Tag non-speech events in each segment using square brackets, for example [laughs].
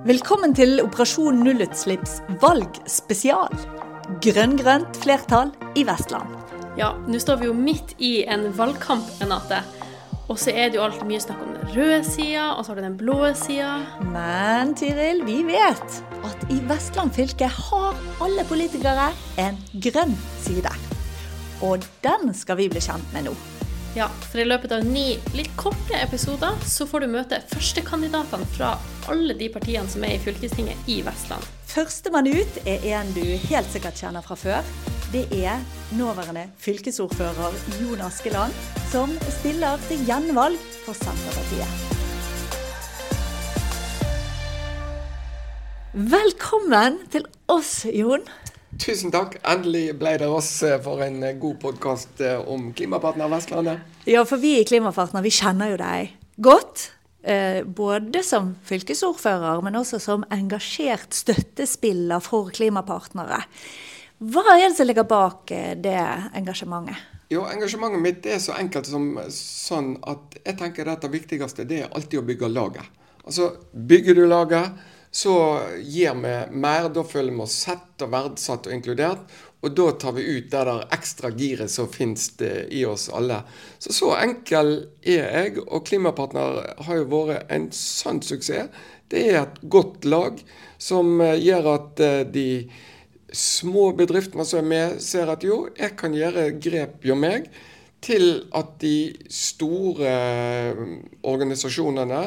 Velkommen til Operasjon nullutslipps valgspesial. Grønn-grønt flertall i Vestland. Ja, nå står vi jo midt i en valgkamp, Renate. Og så er det jo alltid mye snakk om den røde sida, og så har du den blå sida. Men Tiril, vi vet at i Vestland fylke har alle politikere en grønn side. Og den skal vi bli kjent med nå. Ja, for i løpet av ni litt korte episoder så får du møte førstekandidatene fra alle de partiene som er i fylkestinget i Vestland. Førstemann ut er en du helt sikkert kjenner fra før. Det er nåværende fylkesordfører Jon Askeland, som stiller til gjenvalg for Senterpartiet. Velkommen til oss, Jon. Tusen takk. Endelig ble det oss eh, for en eh, god podkast eh, om Klimapartner Vestlandet. Ja, for vi i Klimapartner vi kjenner jo deg godt. både som fylkesordfører, men også som engasjert støttespiller for klimapartnere. Hva er det som ligger bak det engasjementet? Jo, Engasjementet mitt er så enkelt som sånn at jeg tenker at det viktigste det er alltid å bygge laget. Altså, Bygger du laget, så gir vi mer. Da føler vi oss sett og verdsatt og inkludert. Og da tar vi ut det der ekstra giret som finnes i oss alle. Så så enkel er jeg, og Klimapartner har jo vært en sann suksess. Det er et godt lag som eh, gjør at eh, de små bedriftene som er med, ser at jo, jeg kan gjøre grep jo meg. Til at de store eh, organisasjonene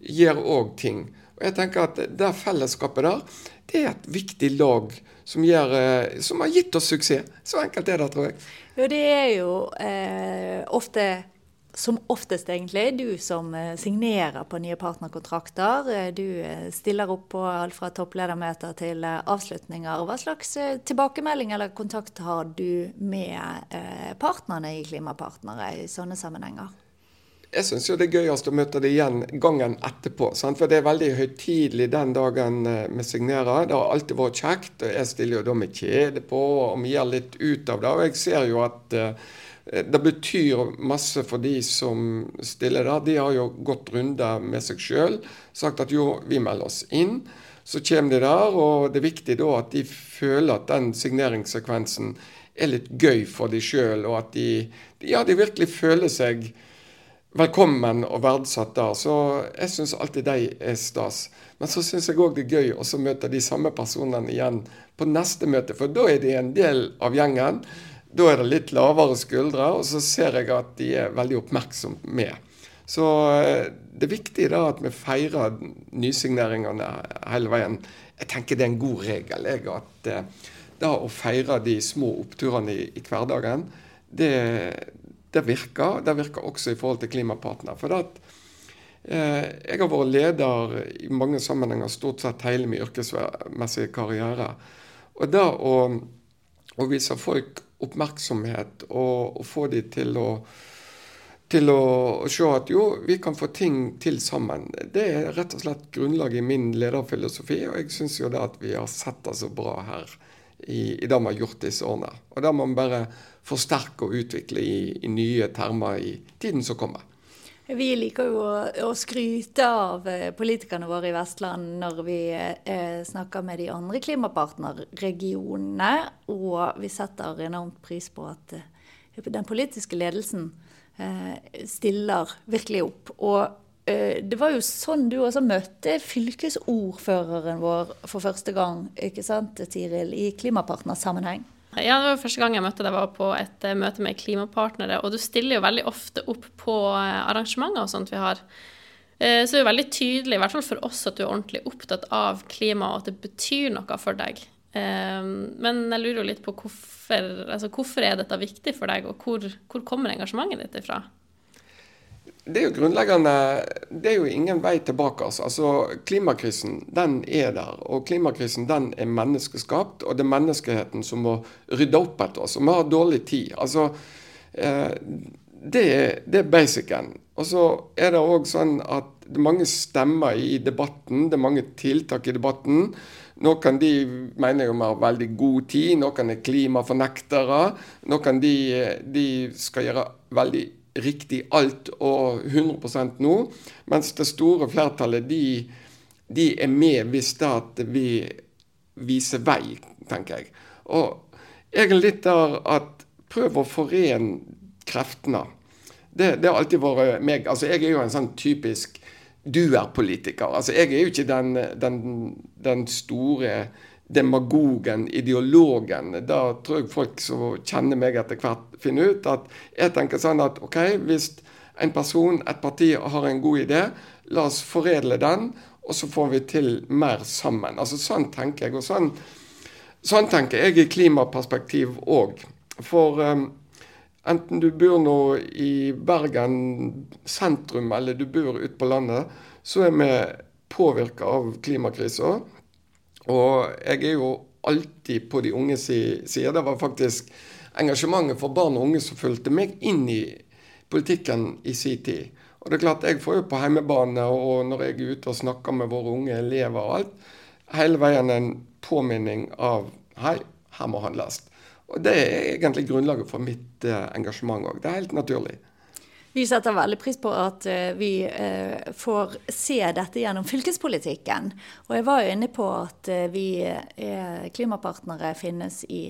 gjør òg ting. Og jeg tenker at Det fellesskapet der, det er et viktig lag som, gjør, eh, som har gitt oss suksess. Så enkelt er det, tror jeg. Jo, det er jo eh, ofte som oftest egentlig du som eh, signerer på nye partnerkontrakter. Eh, du stiller opp på alt fra toppledermøter til avslutninger. Hva slags tilbakemelding eller kontakt har du med partnerne i Klimapartnere i sånne sammenhenger? Jeg syns det er gøyest å møte det igjen gangen etterpå. Sant? For det er veldig høytidelig den dagen eh, vi signerer. Det har alltid vært kjekt. og Jeg stiller jo da med kjede på, og vi gjør litt ut av det. Og jeg ser jo at uh, det betyr masse for de som stiller der. De har jo gått runder med seg sjøl, sagt at jo, vi melder oss inn. Så kommer de der, og det er viktig da at de føler at den signeringssekvensen er litt gøy for de sjøl, og at de, ja, de virkelig føler seg velkommen og verdsatt der. Så jeg syns alltid de er stas. Men så syns jeg òg det er gøy å møte de samme personene igjen på neste møte, for da er de en del av gjengen. Da er det litt lavere skuldre, og så ser jeg at de er veldig oppmerksomme med. Så eh, det er viktig da at vi feirer nysigneringene hele veien. Jeg tenker det er en god regel. jeg, at eh, da å feire de små oppturene i, i hverdagen, det, det virker. Det virker også i forhold til klimapartner. For at, eh, jeg har vært leder i mange sammenhenger stort sett hele min yrkesmessige karriere. Og det å, å vise folk oppmerksomhet og, og få dem til å til å se at jo, vi kan få ting til sammen. Det er rett og slett grunnlaget i min lederfilosofi, og jeg syns jo det at vi har sett det så bra her i, i det vi har gjort disse årene. Og det må vi bare forsterke og utvikle i, i, nye termer i tiden som kommer. Vi liker jo å, å skryte av eh, politikerne våre i Vestland når vi eh, snakker med de andre klimapartnerregionene, og vi setter enormt pris på at eh, den politiske ledelsen eh, stiller virkelig opp. Og eh, det var jo sånn du også møtte fylkesordføreren vår for første gang, ikke sant, Tiril, i klimapartnersammenheng? Ja, det var første gang jeg møtte deg, var på et uh, møte med klimapartnere. Og du stiller jo veldig ofte opp på uh, arrangementer og sånt vi har. Så det er jo veldig tydelig, i hvert fall for oss, at du er ordentlig opptatt av klima, og at det betyr noe for deg. men jeg lurer jo litt på hvorfor, altså, hvorfor er dette viktig for deg, og hvor, hvor kommer engasjementet ditt ifra? Det er jo grunnleggende Det er jo ingen vei tilbake. Altså. altså. Klimakrisen den er der. Og klimakrisen den er menneskeskapt. Og det er menneskeheten som må rydde opp etter oss. Og vi har dårlig tid. Altså, eh, det, det er basicen. Og så er det òg sånn at det er mange stemmer i debatten. Det er mange tiltak i debatten. Noen de mener jo vi har veldig god tid, noen er klimafornektere. Noen de, de skal gjøre veldig riktig alt og 100% nå. Mens det store flertallet de de er med hvis det at vi viser vei, tenker jeg. Og er litt der at prøv å forene kreftene. Det, det, har alltid vært meg. Altså, jeg er jo en sånn typisk du-er-politiker. Altså, jeg er jo ikke den, den, den store demagogen, ideologen. Da tror jeg folk som kjenner meg etter hvert, finner ut at jeg tenker sånn at OK, hvis en person, et parti, har en god idé, la oss foredle den, og så får vi til mer sammen. Altså Sånn tenker jeg. Og sånn, sånn tenker jeg i klimaperspektiv òg. For um, enten du bor nå i Bergen sentrum eller du bor ute på landet, så er vi påvirka av klimakrisa. Og jeg er jo alltid på de unges side. Det var faktisk engasjementet for barn og unge som fulgte meg inn i politikken i sin tid. Og det er klart, Jeg får jo på hjemmebane og når jeg er ute og snakker med våre unge elever og alt, hele veien en påminning av Hei, her må handles. Og Det er egentlig grunnlaget for mitt eh, engasjement òg. Det er helt naturlig. Vi setter veldig pris på at uh, vi uh, får se dette gjennom fylkespolitikken. Og jeg var jo inne på at uh, vi klimapartnere finnes i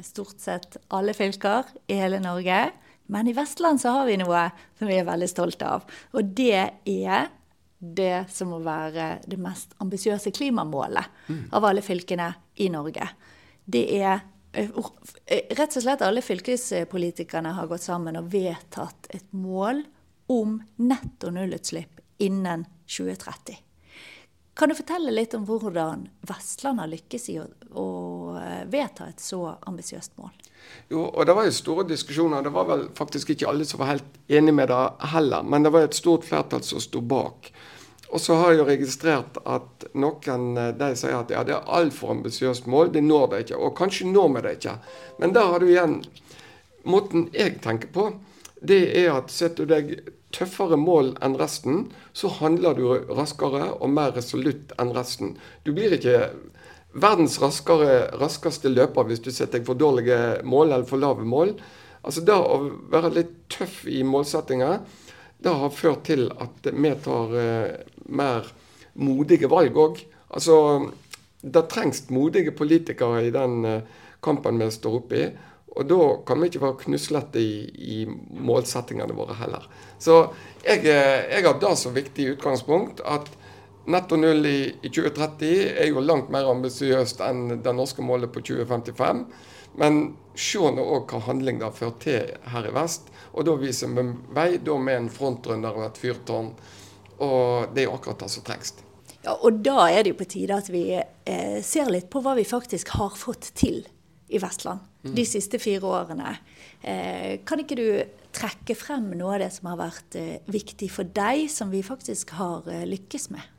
stort sett alle fylker i hele Norge. Men i Vestland så har vi noe som vi er veldig stolte av. Og det er det som må være det mest ambisiøse klimamålet mm. av alle fylkene i Norge. Det er eh, eh, Rett og slett alle fylkespolitikerne har gått sammen og vedtatt et mål om netto nullutslipp innen 2030. Kan du fortelle litt om hvordan Vestland har lykkes i å, å eh, vedta et så ambisiøst mål? Jo, og det var jo store diskusjoner. Det var vel faktisk ikke alle som var helt enig med det heller. Men det var et stort flertall som sto bak. Og så har jeg jo registrert at noen eh, de sier at ja, det er altfor ambisiøst mål, det når det ikke. Og kanskje når vi det ikke. Men der har du igjen Måten jeg tenker på, det er at setter du deg tøffere mål enn resten, så handler du raskere og mer resolutt enn resten. Du blir ikke verdens raskere, raskeste løper hvis du setter deg for dårlige mål eller for lave mål. Altså Det å være litt tøff i målsettinga, det har ført til at vi tar eh, mer modige valg òg. Altså, det trengs modige politikere i den eh, kampen vi står oppe i. Og da kan vi ikke være knuslete i, i målsettingene våre heller. Så jeg, eh, jeg har det så viktig utgangspunkt at Netto null i, i 2030 er jo langt mer ambisiøst enn det norske målet på 2055. Men se nå òg hva handling det har ført til her i vest. Og da viser vi vei da med en frontrønder og et fyrtårn. Og det er jo akkurat det som trengs. Ja, og da er det jo på tide at vi eh, ser litt på hva vi faktisk har fått til i Vestland mm. de siste fire årene. Eh, kan ikke du trekke frem noe av det som har vært eh, viktig for deg, som vi faktisk har eh, lykkes med?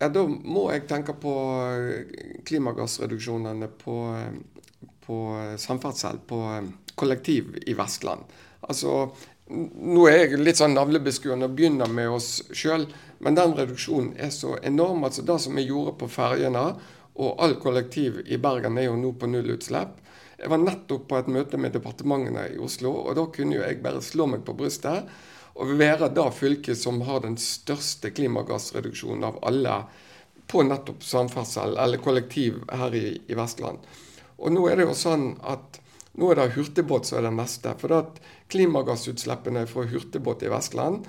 Ja, Da må jeg tenke på eh, klimagassreduksjonene på, eh, på samferdsel, på kollektiv i Vestland. Altså, Nå er jeg litt sånn navlebeskuende og begynner med oss sjøl, men den reduksjonen er så enorm. altså Det som vi gjorde på ferjene, og all kollektiv i Bergen er jo nå på nullutslipp. Jeg var nettopp på et møte med departementene i Oslo, og da kunne jo jeg bare slå meg på brystet og være da fylket som har den største klimagassreduksjonen av alle på nettopp samferdsel eller kollektiv her i, i, Vestland. Og nå er det jo sånn at nå er det hurtigbåt som er det meste. For at klimagassutslippene fra hurtigbåt i Vestland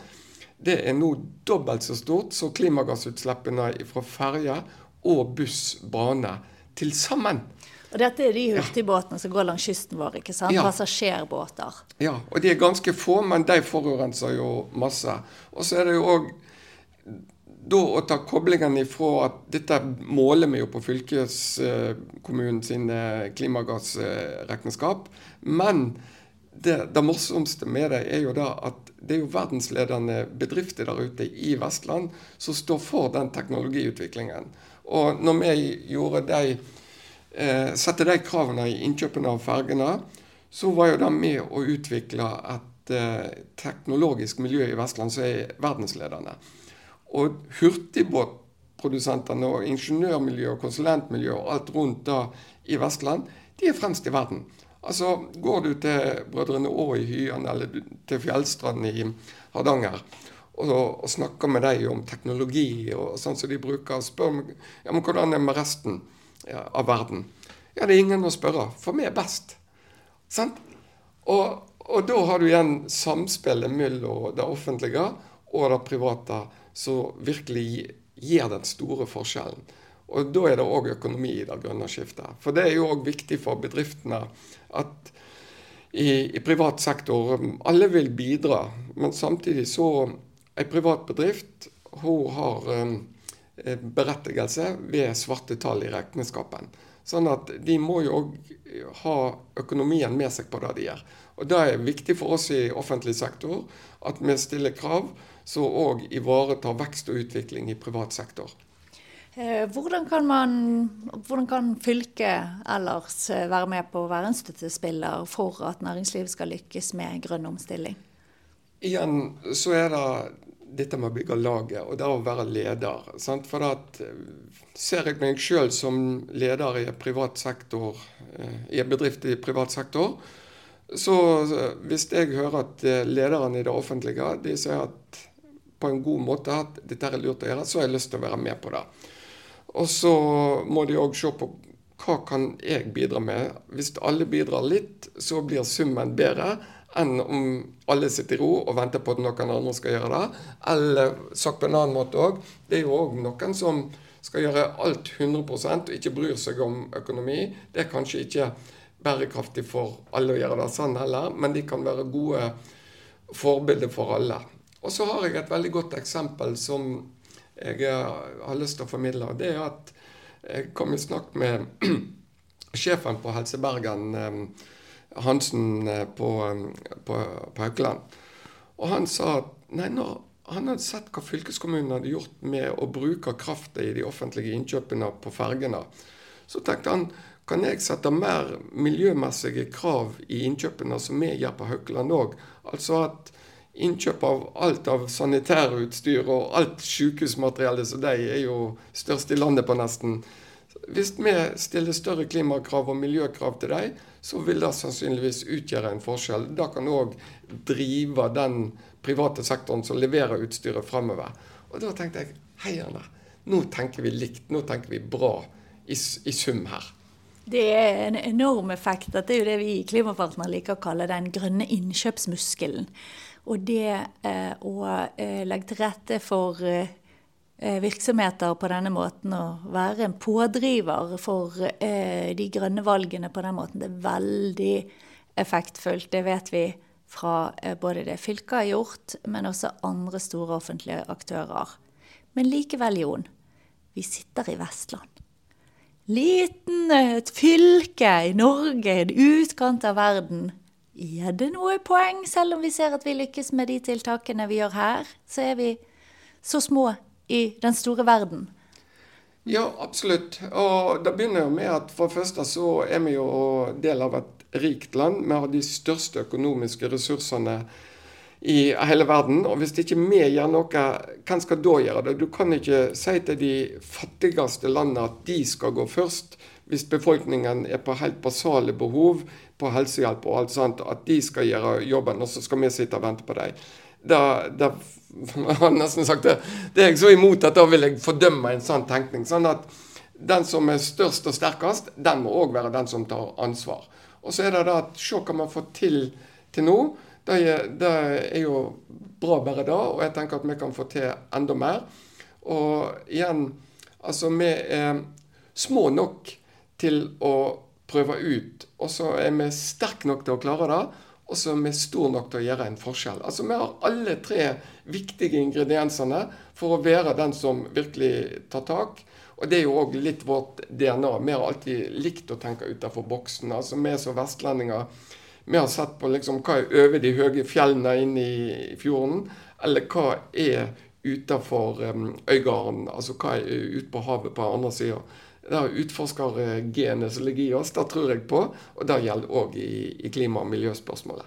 det er nå dobbelt så stort som klimagassutslippene fra ferje og buss, bane til sammen. Og dette er de hurtigbåtene som går langs kysten vår, ikke sant? Ja. Passasjerbåter. Ja, og de er ganske få, men de forurenser jo masse. Og så er det jo òg da å ta koblingen ifra at dette måler vi jo på fylkeskommunen sine klimagassregnskap. Men det, det, morsomste med det er jo da at det er jo verdensledende bedrifter der ute i Vestland som står for den teknologiutviklingen. Og når vi gjorde de eh, satte de kravene i innkjøpene av fergene, så var jo det med å utvikle et eh, teknologisk miljø i Vestland som er verdensledende. Og hurtigbåtprodusentene og ingeniørmiljø og konsulentmiljø og alt rundt da i Vestland, de er fremst i verden. Altså, Går du til Brødrene Aa i Hyen eller til Fjellstrand i Hardanger, og, og snakker med dem om teknologi og sånn som de bruker, og spør meg ja, men hvordan er med resten ja, av verden. Ja, det er ingen å spørre, for vi er best. Sant? Og, og da har du igjen samspillet mellom det offentlige og det private som virkelig gir den store forskjellen. Og da er det òg økonomi i det grønne skiftet. For det er jo òg viktig for bedriftene at i, i, privat sektor Alle vil bidra, men samtidig så En privat bedrift hun har um, berettigelse ved svarte tall i regnskapen. Sånn at de må jo òg ha økonomien med seg på det de gjør. Og Det er viktig for oss i offentlig sektor at vi stiller krav som òg ivaretar vekst og utvikling i privat sektor. Eh, hvordan kan, man, hvordan kan fylket ellers eh, være med på å være en støttespiller for at næringslivet skal lykkes med grønn omstilling? Igjen så er det dette med å bygge laget og det å være leder. Sant? For at, eh, ser jeg meg sjøl som leder i, privat sektor, i en bedrift i privat sektor, så hvis jeg hører at lederne i det offentlige de sier at på en god måte at dette er lurt å gjøre, så har jeg lyst til å være med på det. Og så må de òg se på hva kan jeg bidra med. Hvis alle bidrar litt, så blir summen bedre enn om alle sitter i ro og venter på at noen andre skal gjøre det. Eller sagt på en annen måte òg, det er jo òg noen som skal gjøre alt 100 og ikke bryr seg om økonomi. Det er kanskje ikke bærekraftig for alle å gjøre det sånn heller, men de kan være gode forbilder for alle. Og så har jeg et veldig godt eksempel som jeg har lyst til å formidle. og Det er at jeg kom i snakk med [clears throat] sjefen på Helse Bergen, Hansen eh, på, på, på Haukeland. Og han sa at nei, når han hadde sett hva fylkeskommunen hadde gjort med å bruke kraften i de offentlige innkjøpene på fergene, så tenkte han kan jeg sette mer miljømessige krav i innkjøpene som vi gjør på Haukeland òg. Altså at innkjøp av alt av sanitærutstyr og alt sykehusmateriellet som de er jo størst i landet på nesten. Hvis vi stiller større klimakrav og miljøkrav til dem, så vil det sannsynligvis utgjøre en forskjell. Det kan òg drive den private sektoren som leverer utstyret framover. Og da tenkte jeg heierne, nå tenker vi likt, nå tenker vi bra i, i sum her. Det er en enorm effekt. Dette er jo det vi i Klimapartner liker å kalle den grønne innkjøpsmuskelen. Og det eh, å eh, legge til rette for eh, virksomheter på denne måten, og være en pådriver for de grønne valgene på den måten, det er veldig effektfullt. Det vet vi fra både det fylket har gjort, men også andre store offentlige aktører. Men likevel, Jon, vi sitter i Vestland. Liten et fylke i Norge, en utkant av verden. Er det noe poeng, selv om vi ser at vi lykkes med de tiltakene vi gjør her, så er vi så små i den store verden? Ja, absolutt. Og det begynner jo med at for det første så er vi jo del av et rikt land. Vi har de største økonomiske ressursene i hele verden. Og hvis ikke vi gjør noe, hvem skal da gjøre det? Du kan ikke si til de fattigste landene at de skal gå først, hvis befolkningen er på helt basale behov på helsehjelp og alt sånt, at de skal gjøre jobben, og så skal vi sitte og vente på dem. Da, da [laughs] har nesten sagt det. Det er jeg så imot at da vil jeg fordømme en sånn tenkning. Sånn at den som er størst og sterkest, den må òg være den som tar ansvar. Og så er det da at se hva man får til til nå. Det er, det er jo bra bare da, og jeg tenker at vi kan få til enda mer. Og igjen, altså vi er små nok til å prøve ut. Og så er vi sterke nok til å klare det, og så er vi store nok til å gjøre en forskjell. Altså Vi har alle tre viktige ingrediensene for å være den som virkelig tar tak. Og det er jo òg litt vårt DNA. Vi har alltid likt å tenke utenfor boksen. Altså Vi som vestlendinger vi har sett på liksom hva er over de høye fjellene inne i fjorden, eller hva er utenfor um, Øygarden, altså hva er ute på havet på andre sida utforskergenet som ligger i oss, det tror jeg på. Og det gjelder òg i, i klima- og miljøspørsmålet.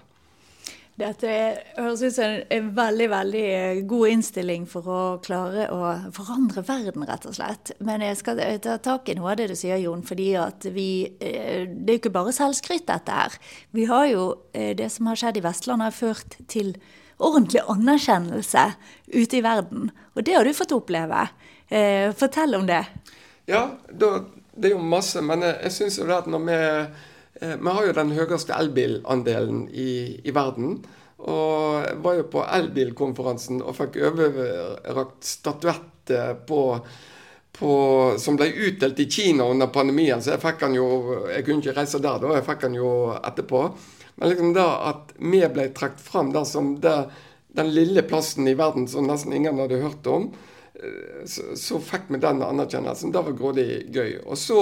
Dette høres ut som en veldig veldig god innstilling for å klare å forandre verden, rett og slett. Men jeg skal ta tak i noe av det du sier, Jon. fordi eh, Det er jo ikke bare selvskryt, dette her. Vi har jo, eh, Det som har skjedd i Vestlandet, har ført til ordentlig anerkjennelse ute i verden. Og det har du fått oppleve. Eh, fortell om det. Ja, da, det er jo masse. Men jeg, jeg syns jo det at når vi eh, Vi har jo den høyeste elbilandelen i, i verden. Og jeg var jo på elbilkonferansen og fikk overrakt statuette på, på, som ble utdelt i Kina under pandemien. Så jeg fikk den jo Jeg kunne ikke reise der da, jeg fikk den jo etterpå. Men liksom da at vi ble trukket fram der som det, den lille plassen i verden som nesten ingen hadde hørt om, så, så fikk vi den anerkjennelsen. Det var grådig gøy. Og så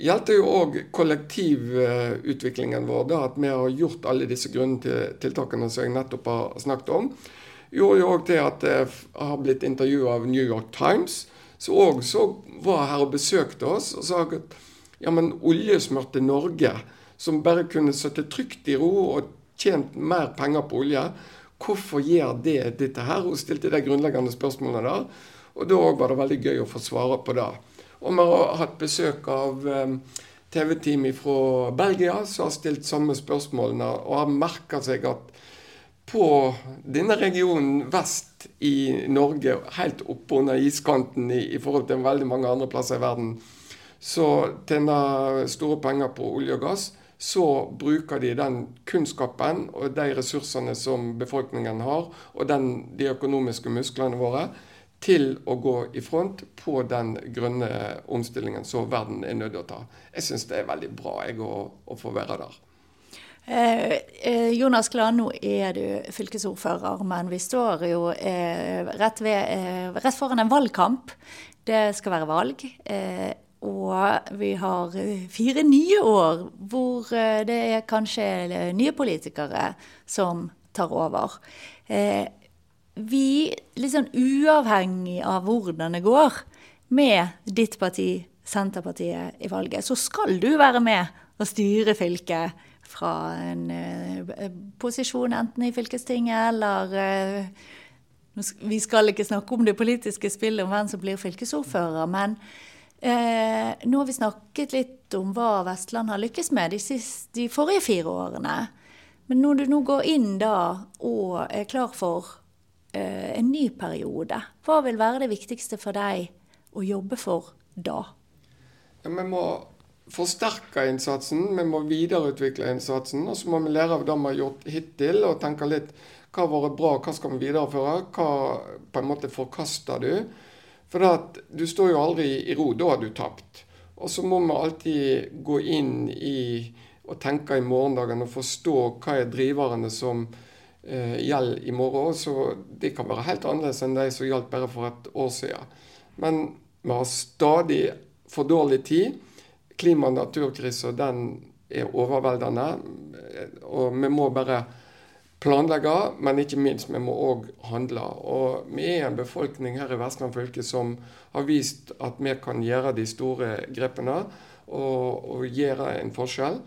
gjelder jo òg kollektivutviklingen vår. Da, at vi har gjort alle disse grunntiltakene som jeg nettopp har snakket om. Gjorde jo òg til at jeg har blitt intervjua av New York Times, som òg var her og besøkte oss og sa at ja, men oljesmurte Norge, som bare kunne sitte trygt i ro og tjent mer penger på olje, hvorfor gjør det dette her? Hun stilte de grunnleggende spørsmålene der. Og da var det veldig gøy å få svare på det. Og vi har hatt besøk av um, TV-team fra Belgia som har stilt samme spørsmålene, og har merka seg at på denne regionen vest i Norge, helt oppe under iskanten i, i, forhold til veldig mange andre plasser i verden, så tjener store penger på olje og gass. Så bruker de den kunnskapen og de ressursene som befolkningen har, og den, de økonomiske musklene våre, til å gå i front på den grønne omstillingen som verden er nødt til å ta. Jeg syns det er veldig bra jeg, å, å få være der. Eh, eh, Jonas Glad, nå er du fylkesordfører, men vi står jo eh, rett, ved, rett, foran en valgkamp. Det skal være valg. Eh, og vi har fire nye år hvor eh, det er kanskje nye politikere som tar over. Vi, liksom uavhengig av hvordan det går med ditt parti, Senterpartiet, i valget, så skal du være med og styre fylket fra en posisjon enten i fylkestinget eller Vi skal ikke snakke om det politiske spillet om hvem som blir fylkesordfører, men uh, nå har vi snakket litt om hva Vestland har lykkes med de, siste, de forrige fire årene. Men når du nå går inn da og er klar for Eh, en ny periode. Hva vil være det viktigste for deg å jobbe for da? Ja, vi må forsterke innsatsen, vi må videreutvikle innsatsen. Og så må vi lære av det vi har gjort hittil, og tenke litt hva har vært bra, hva skal vi videreføre? Hva på en måte forkaster du? For at, du står jo aldri i ro. Da har du tapt. Og så må vi alltid gå inn i og tenke i morgendagen og forstå hva er driverne som eh, gjelder i morgen. Så de kan være helt annerledes enn de som gjaldt bare for et år siden. Men vi har stadig for dårlig tid. Klima- og naturkrisen er overveldende. Og vi må bare planlegge, men ikke minst, vi må òg handle. Og vi er en befolkning her i Vestland fylke som har vist at vi kan gjøre de store grepene og, og gjøre en forskjell.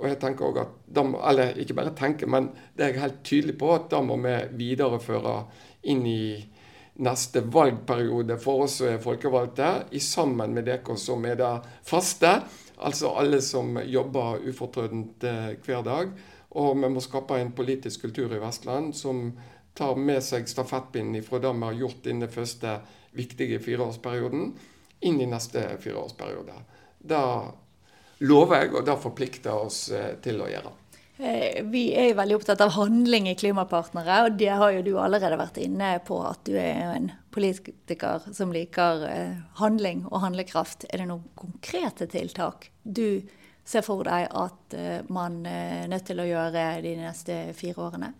Og jeg tenker også at, de, Eller ikke bare tenker, men det er jeg helt tydelig på at da må vi videreføre inn i neste valgperiode for oss som er folkevalgte, i sammen med dere som er det faste. Altså alle som jobber ufortrødent eh, hver dag. Og vi må skape en politisk kultur i Vestland som tar med seg stafettpinnen fra det vi har gjort innen den første viktige fireårsperioden, inn i neste fireårsperiode. Da lover jeg, og det forplikter oss eh, til å gjøre. Eh, vi er veldig opptatt av handling i Klimapartnere, og det har jo du allerede vært inne på at du er en politiker som liker eh, handling og handlekraft. Er det noen konkrete tiltak du ser for deg at man er nødt til å gjøre de neste fire årene?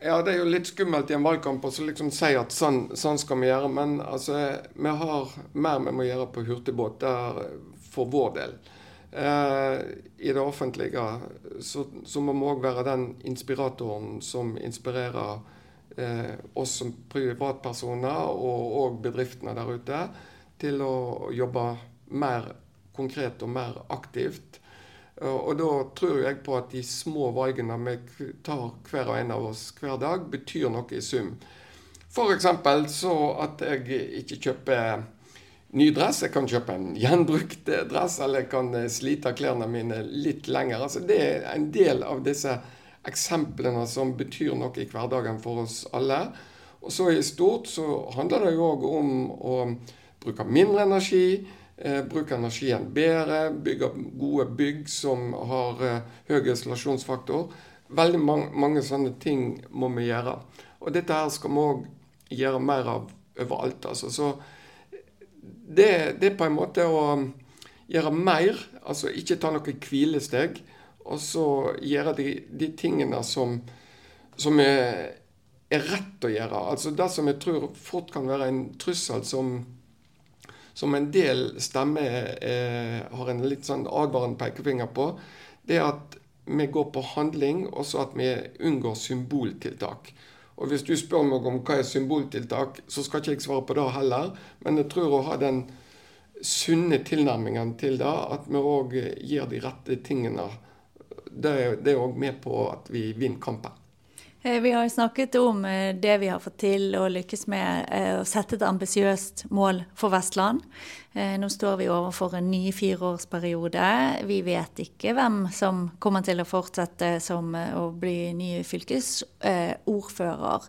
Ja, det er jo litt skummelt i en valgkamp å liksom si at sånn, sånn, skal vi gjøre. Men altså, vi har mer vi må gjøre på hurtigbåt der for vår del. Eh, i det offentlige, så, så må vi òg være den inspiratoren som inspirerer eh, oss som privatpersoner og, og bedriftene der ute til å jobbe mer konkret og mer aktivt. Og da tror jeg på at de små valgene vi tar hver og en av oss hver dag, betyr noe i sum. F.eks. så at jeg ikke kjøper ny dress. Jeg kan kjøpe en gjenbrukt dress, eller jeg kan eh, slite klærne mine litt lenger. Altså, det er en del av disse eksemplene som betyr noe i hverdagen for oss alle. Og så i stort så handler det jo òg om å bruke mindre energi, eh, bruke energien bedre, bygge gode bygg som har eh, høy isolasjonsfaktor. Veldig mange, mange, sånne ting må vi gjøre. Og dette her skal vi òg gjøre mer av overalt. Altså. Så det, det, er på en måte å gjøre mer, altså ikke ta noe hvilesteg. Og så gjøre de, de tingene som, som er, er, rett å gjøre. Altså det som jeg tror fort kan være en trussel som, som en del stemmer eh, har en litt sånn advarende pekefinger på, det er at vi går på handling, og så at vi unngår symboltiltak. Og Hvis du spør meg om hva er symboltiltak, så skal ikke jeg svare på det heller. Men jeg tror å ha den sunne tilnærmingen til det, at vi òg gir de rette tingene, det er òg med på at vi vinner kampen. Eh, vi har jo snakket om eh, det vi har fått til og lykkes med eh, å sette et ambisiøst mål for Vestland. Nå står vi overfor en ny fireårsperiode. Vi vet ikke hvem som kommer til å fortsette som å bli ny fylkesordfører.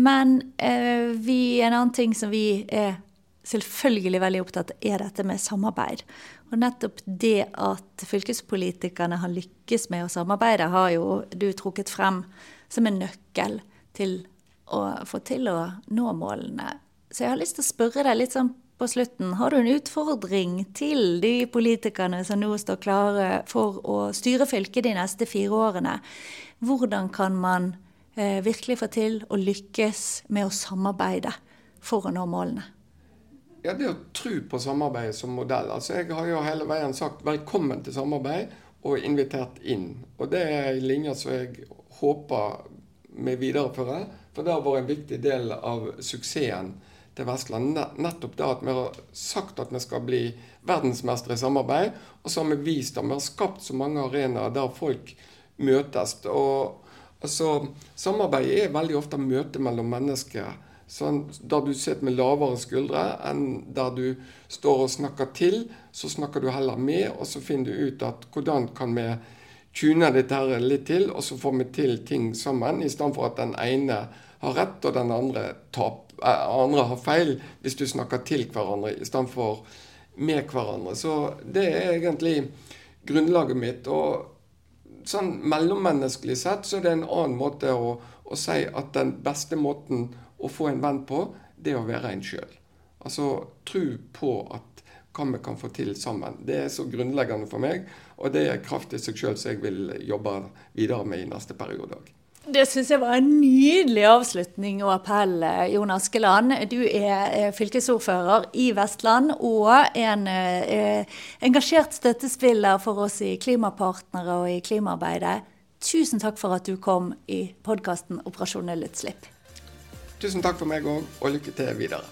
Men vi, en annen ting som vi er selvfølgelig veldig opptatt av, er dette med samarbeid. Og nettopp det at fylkespolitikerne har lykkes med å samarbeide, har jo du trukket frem som en nøkkel til å få til å nå målene. Så jeg har lyst til å spørre deg litt sånn på slutten. Har du en utfordring til de politikerne som nå står klare for å styre fylket de neste fire årene? Hvordan kan man eh, virkelig få til å lykkes med å samarbeide for å nå målene? Ja, Det å tro på samarbeid som modell. Altså, Jeg har jo hele veien sagt velkommen til samarbeid og invitert inn. Og Det er en linje som jeg håper vi viderefører. For det har vært en viktig del av suksessen til Vestland. Nettopp det at vi har sagt at vi skal bli verdensmestere i samarbeid. Og så har vi vist at vi har skapt så mange arenaer der folk møtes. Og altså, samarbeid er veldig ofte møte mellom mennesker. Sånn, der du sitter med lavere skuldre enn der du står og snakker til. Så snakker du heller med, og så finner du ut at hvordan kan vi tuner dette her litt til, og så får vi til ting sammen, i stedet for at den ene har rett og den andre, tap, eh, andre har feil, hvis du snakker til hverandre i stedet for med hverandre. Så det er egentlig grunnlaget mitt. Og sånn mellommenneskelig sett så er det en annen måte å, å si at den beste måten å få en venn på, det er å være en sjøl. Altså tro på at hva vi kan få til sammen. Det er så grunnleggende for meg, og det er kraft i seg sjøl som jeg vil jobbe videre med i neste periode òg. Det syns jeg var en nydelig avslutning og appell, Jon Askeland. Du er fylkesordfører i Vestland og en eh, engasjert støttespiller for oss i Klimapartnere og i klimaarbeidet. Tusen takk for at du kom i podkasten Operasjon nullutslipp. Tusen takk for meg òg, og lykke til videre.